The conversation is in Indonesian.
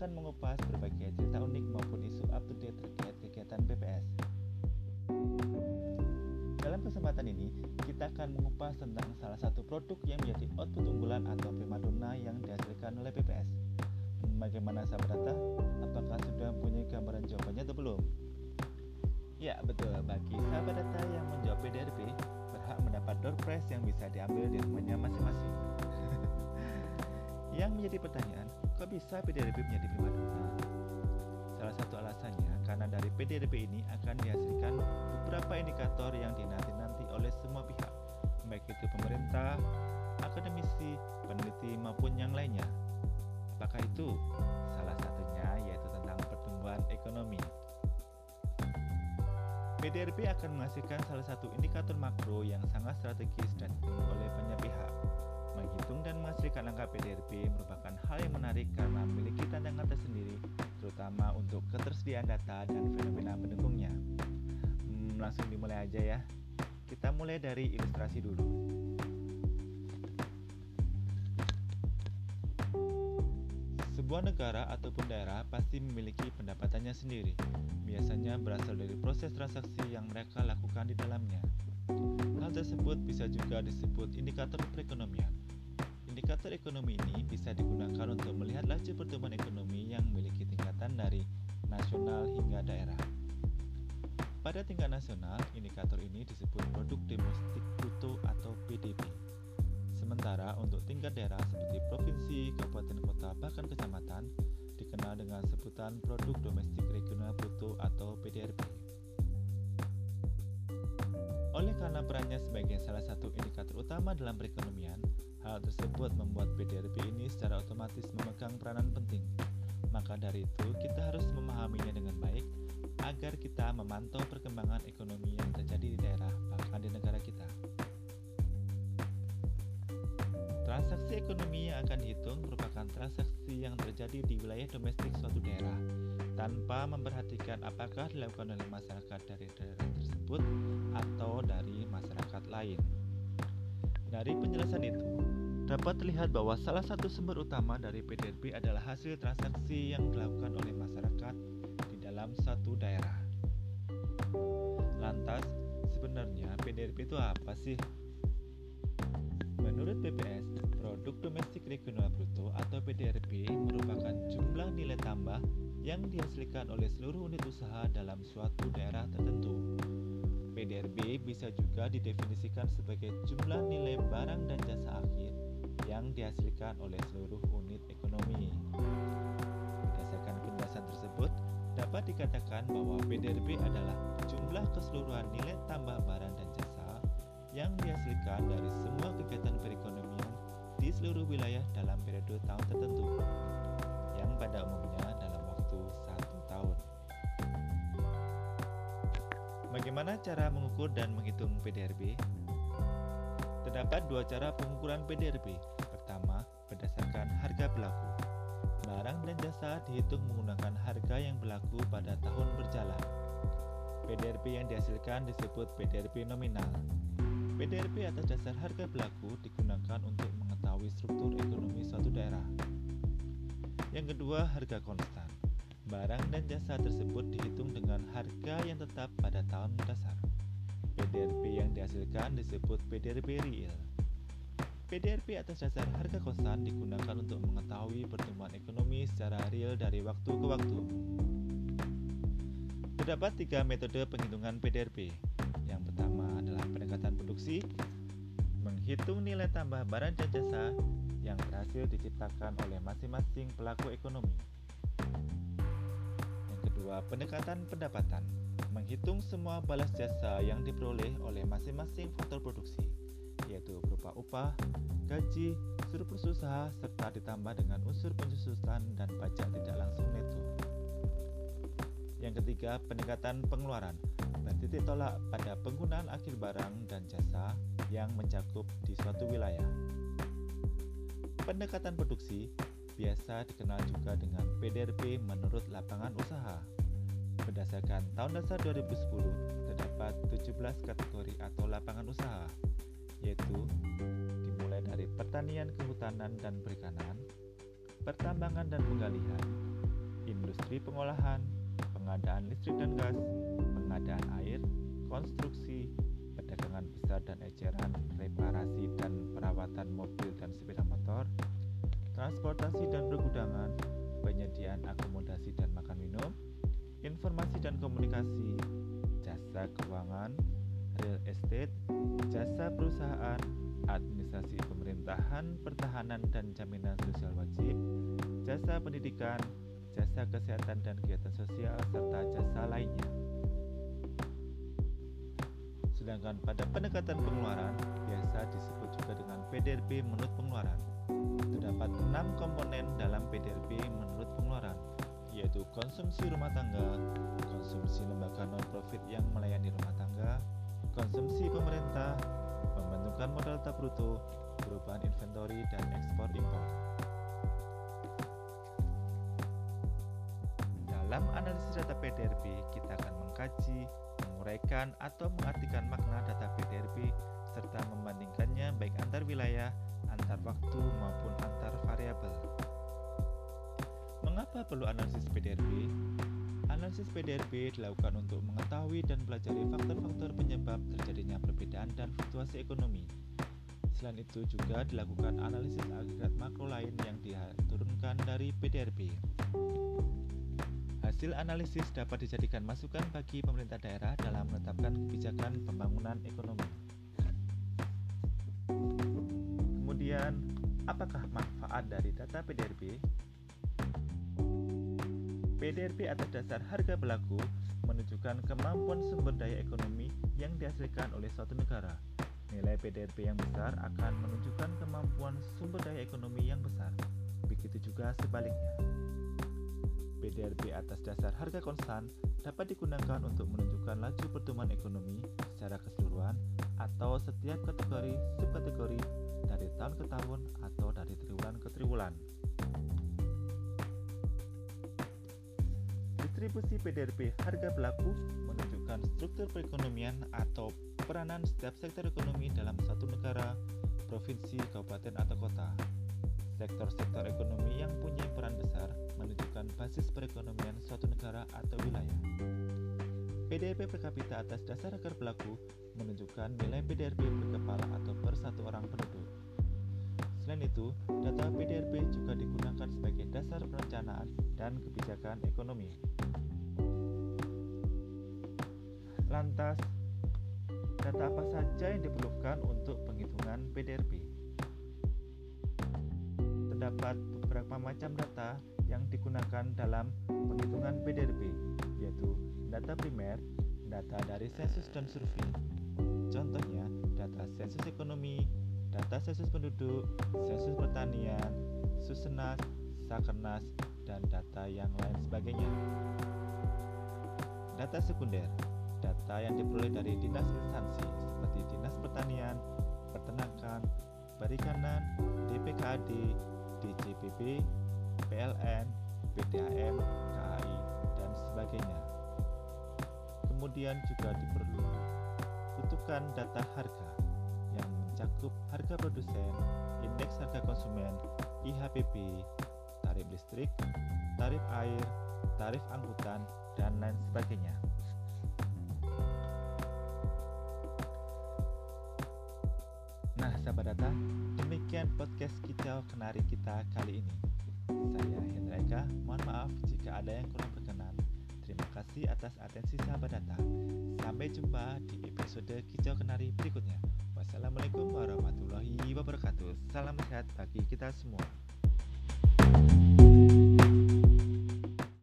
akan mengupas berbagai cerita unik maupun isu up-to-date terkait kegiatan BPS. Dalam kesempatan ini, kita akan mengupas tentang salah satu produk yang menjadi output unggulan atau primadona yang dihasilkan oleh BPS. Bagaimana sahabat data? Apakah sudah mempunyai gambaran jawabannya atau belum? Ya, betul. Bagi sahabat data yang menjawab PDRB, berhak mendapat door prize yang bisa diambil di rumahnya masing-masing. yang menjadi pertanyaan, kok bisa PDRB menjadi primadona? Salah satu alasannya karena dari PDRB ini akan dihasilkan beberapa indikator yang dinanti-nanti oleh semua pihak, baik itu pemerintah, akademisi, peneliti maupun yang lainnya. Apakah itu? Salah satunya yaitu tentang pertumbuhan ekonomi. PDRB akan menghasilkan salah satu indikator makro yang sangat strategis dan. Menghasilkan angka PDRB merupakan hal yang menarik karena memiliki tantangan tersendiri, terutama untuk ketersediaan data dan fenomena pendukungnya. Hmm, langsung dimulai aja ya. Kita mulai dari ilustrasi dulu. Sebuah negara ataupun daerah pasti memiliki pendapatannya sendiri. Biasanya berasal dari proses transaksi yang mereka lakukan di dalamnya. Hal tersebut bisa juga disebut indikator perekonomian. Indikator ekonomi ini bisa digunakan untuk melihat laju pertumbuhan ekonomi yang memiliki tingkatan dari nasional hingga daerah. Pada tingkat nasional, indikator ini disebut produk domestik bruto atau PDB. Sementara untuk tingkat daerah seperti provinsi, kabupaten kota, bahkan kecamatan dikenal dengan sebutan produk domestik regional bruto atau PDRB. Oleh karena perannya sebagai salah satu indikator utama dalam perekonomian, hal tersebut membuat PDRB ini secara otomatis memegang peranan penting. Maka dari itu, kita harus memahaminya dengan baik agar kita memantau perkembangan ekonomi yang terjadi di daerah, bahkan di negara kita. Transaksi ekonomi yang akan dihitung merupakan transaksi yang terjadi di wilayah domestik suatu daerah tanpa memperhatikan apakah dilakukan oleh masyarakat dari daerah tersebut atau dari masyarakat lain. Dari penjelasan itu, dapat terlihat bahwa salah satu sumber utama dari PDRB adalah hasil transaksi yang dilakukan oleh masyarakat di dalam satu daerah. Lantas, sebenarnya PDRB itu apa sih? Menurut BPS, produk domestik regional bruto atau PDRB merupakan jumlah nilai tambah yang dihasilkan oleh seluruh unit usaha dalam suatu daerah tertentu. PDRB bisa juga didefinisikan sebagai jumlah nilai barang dan jasa akhir yang dihasilkan oleh seluruh unit ekonomi. Berdasarkan penjelasan tersebut, dapat dikatakan bahwa PDRB adalah jumlah keseluruhan nilai tambah barang dan jasa yang dihasilkan dari semua kegiatan perekonomian di seluruh wilayah dalam periode tahun tertentu, yang pada umumnya Bagaimana cara mengukur dan menghitung PDRB? Terdapat dua cara pengukuran PDRB. Pertama, berdasarkan harga berlaku. Barang dan jasa dihitung menggunakan harga yang berlaku pada tahun berjalan. PDRB yang dihasilkan disebut PDRB nominal. PDRB atas dasar harga berlaku digunakan untuk mengetahui struktur ekonomi suatu daerah. Yang kedua, harga konstan. Barang dan jasa tersebut dihitung dengan harga yang tetap pada tahun dasar. PDRB yang dihasilkan disebut PDRB real. PDRB atas dasar harga konstan digunakan untuk mengetahui pertumbuhan ekonomi secara real dari waktu ke waktu. Terdapat tiga metode penghitungan PDRB. Yang pertama adalah pendekatan produksi, menghitung nilai tambah barang dan jasa yang berhasil diciptakan oleh masing-masing pelaku ekonomi. Kedua, pendekatan pendapatan, menghitung semua balas jasa yang diperoleh oleh masing-masing faktor produksi, yaitu berupa upah, gaji, surplus usaha, serta ditambah dengan unsur pensusutan dan pajak tidak langsung neto. Yang ketiga, pendekatan pengeluaran, bertitik tolak pada penggunaan akhir barang dan jasa yang mencakup di suatu wilayah. Pendekatan produksi biasa dikenal juga dengan PDRB menurut lapangan usaha. Berdasarkan tahun dasar 2010, terdapat 17 kategori atau lapangan usaha, yaitu dimulai dari pertanian, kehutanan, dan perikanan, pertambangan dan penggalian, industri pengolahan, pengadaan listrik dan gas, pengadaan air, konstruksi, perdagangan besar dan eceran, reparasi dan perawatan mobil dan sepeda motor, transportasi dan pergudangan, penyediaan akomodasi dan makan minum, informasi dan komunikasi, jasa keuangan, real estate, jasa perusahaan, administrasi pemerintahan, pertahanan dan jaminan sosial wajib, jasa pendidikan, jasa kesehatan dan kegiatan sosial, serta jasa lainnya. Sedangkan pada pendekatan pengeluaran, biasa disebut juga dengan PDRB menurut pengeluaran. Terdapat enam komponen dalam PDRB menurut pengeluaran, yaitu konsumsi rumah tangga, konsumsi lembaga non-profit yang melayani rumah tangga, konsumsi pemerintah, pembentukan modal tak bruto, perubahan inventory, dan ekspor impor. Dalam analisis data PDRB, kita akan mengkaji, menguraikan, atau mengartikan makna data PDRB serta membandingkannya baik antar wilayah, antar waktu, maupun antar variabel. Mengapa perlu analisis PDRB? Analisis PDRB dilakukan untuk mengetahui dan pelajari faktor-faktor penyebab terjadinya perbedaan dan fluktuasi ekonomi. Selain itu juga dilakukan analisis agregat makro lain yang diturunkan dari PDRB. Hasil analisis dapat dijadikan masukan bagi pemerintah daerah dalam menetapkan kebijakan pembangunan ekonomi. Kemudian, apakah manfaat dari data PDRB? PDRB atas dasar harga berlaku menunjukkan kemampuan sumber daya ekonomi yang dihasilkan oleh suatu negara. Nilai PDRB yang besar akan menunjukkan kemampuan sumber daya ekonomi yang besar. Begitu juga sebaliknya. PDRB atas dasar harga konstan dapat digunakan untuk menunjukkan laju pertumbuhan ekonomi secara keseluruhan atau setiap kategori subkategori dari tahun ke tahun atau dari triwulan ke triwulan. Distribusi PDRB harga berlaku menunjukkan struktur perekonomian atau peranan setiap sektor ekonomi dalam satu negara, provinsi, kabupaten, atau kota. Sektor-sektor ekonomi yang negara atau wilayah. PDRB per kapita atas dasar akar berlaku menunjukkan nilai PDRB per kepala atau per satu orang penduduk. Selain itu, data PDRB juga digunakan sebagai dasar perencanaan dan kebijakan ekonomi. Lantas, data apa saja yang diperlukan untuk penghitungan PDRB? terdapat beberapa macam data yang digunakan dalam penghitungan PDRB, yaitu data primer, data dari sensus dan survei. Contohnya, data sensus ekonomi, data sensus penduduk, sensus pertanian, susenas, sakernas, dan data yang lain sebagainya. Data sekunder, data yang diperoleh dari dinas instansi seperti Dinas Pertanian, Peternakan, Perikanan, DPKAD, DJPB, PLN, PDAM, KAI, dan sebagainya. Kemudian juga diperlukan data harga yang mencakup harga produsen, indeks harga konsumen, IHPP, tarif listrik, tarif air, tarif angkutan, dan lain sebagainya. Nah, sahabat data, demikian podcast kicau kenari kita kali ini. Jika ada yang kurang berkenan. Terima kasih atas atensi sahabat data. Sampai jumpa di episode kicau kenari berikutnya. Wassalamualaikum warahmatullahi wabarakatuh. Salam sehat bagi kita semua.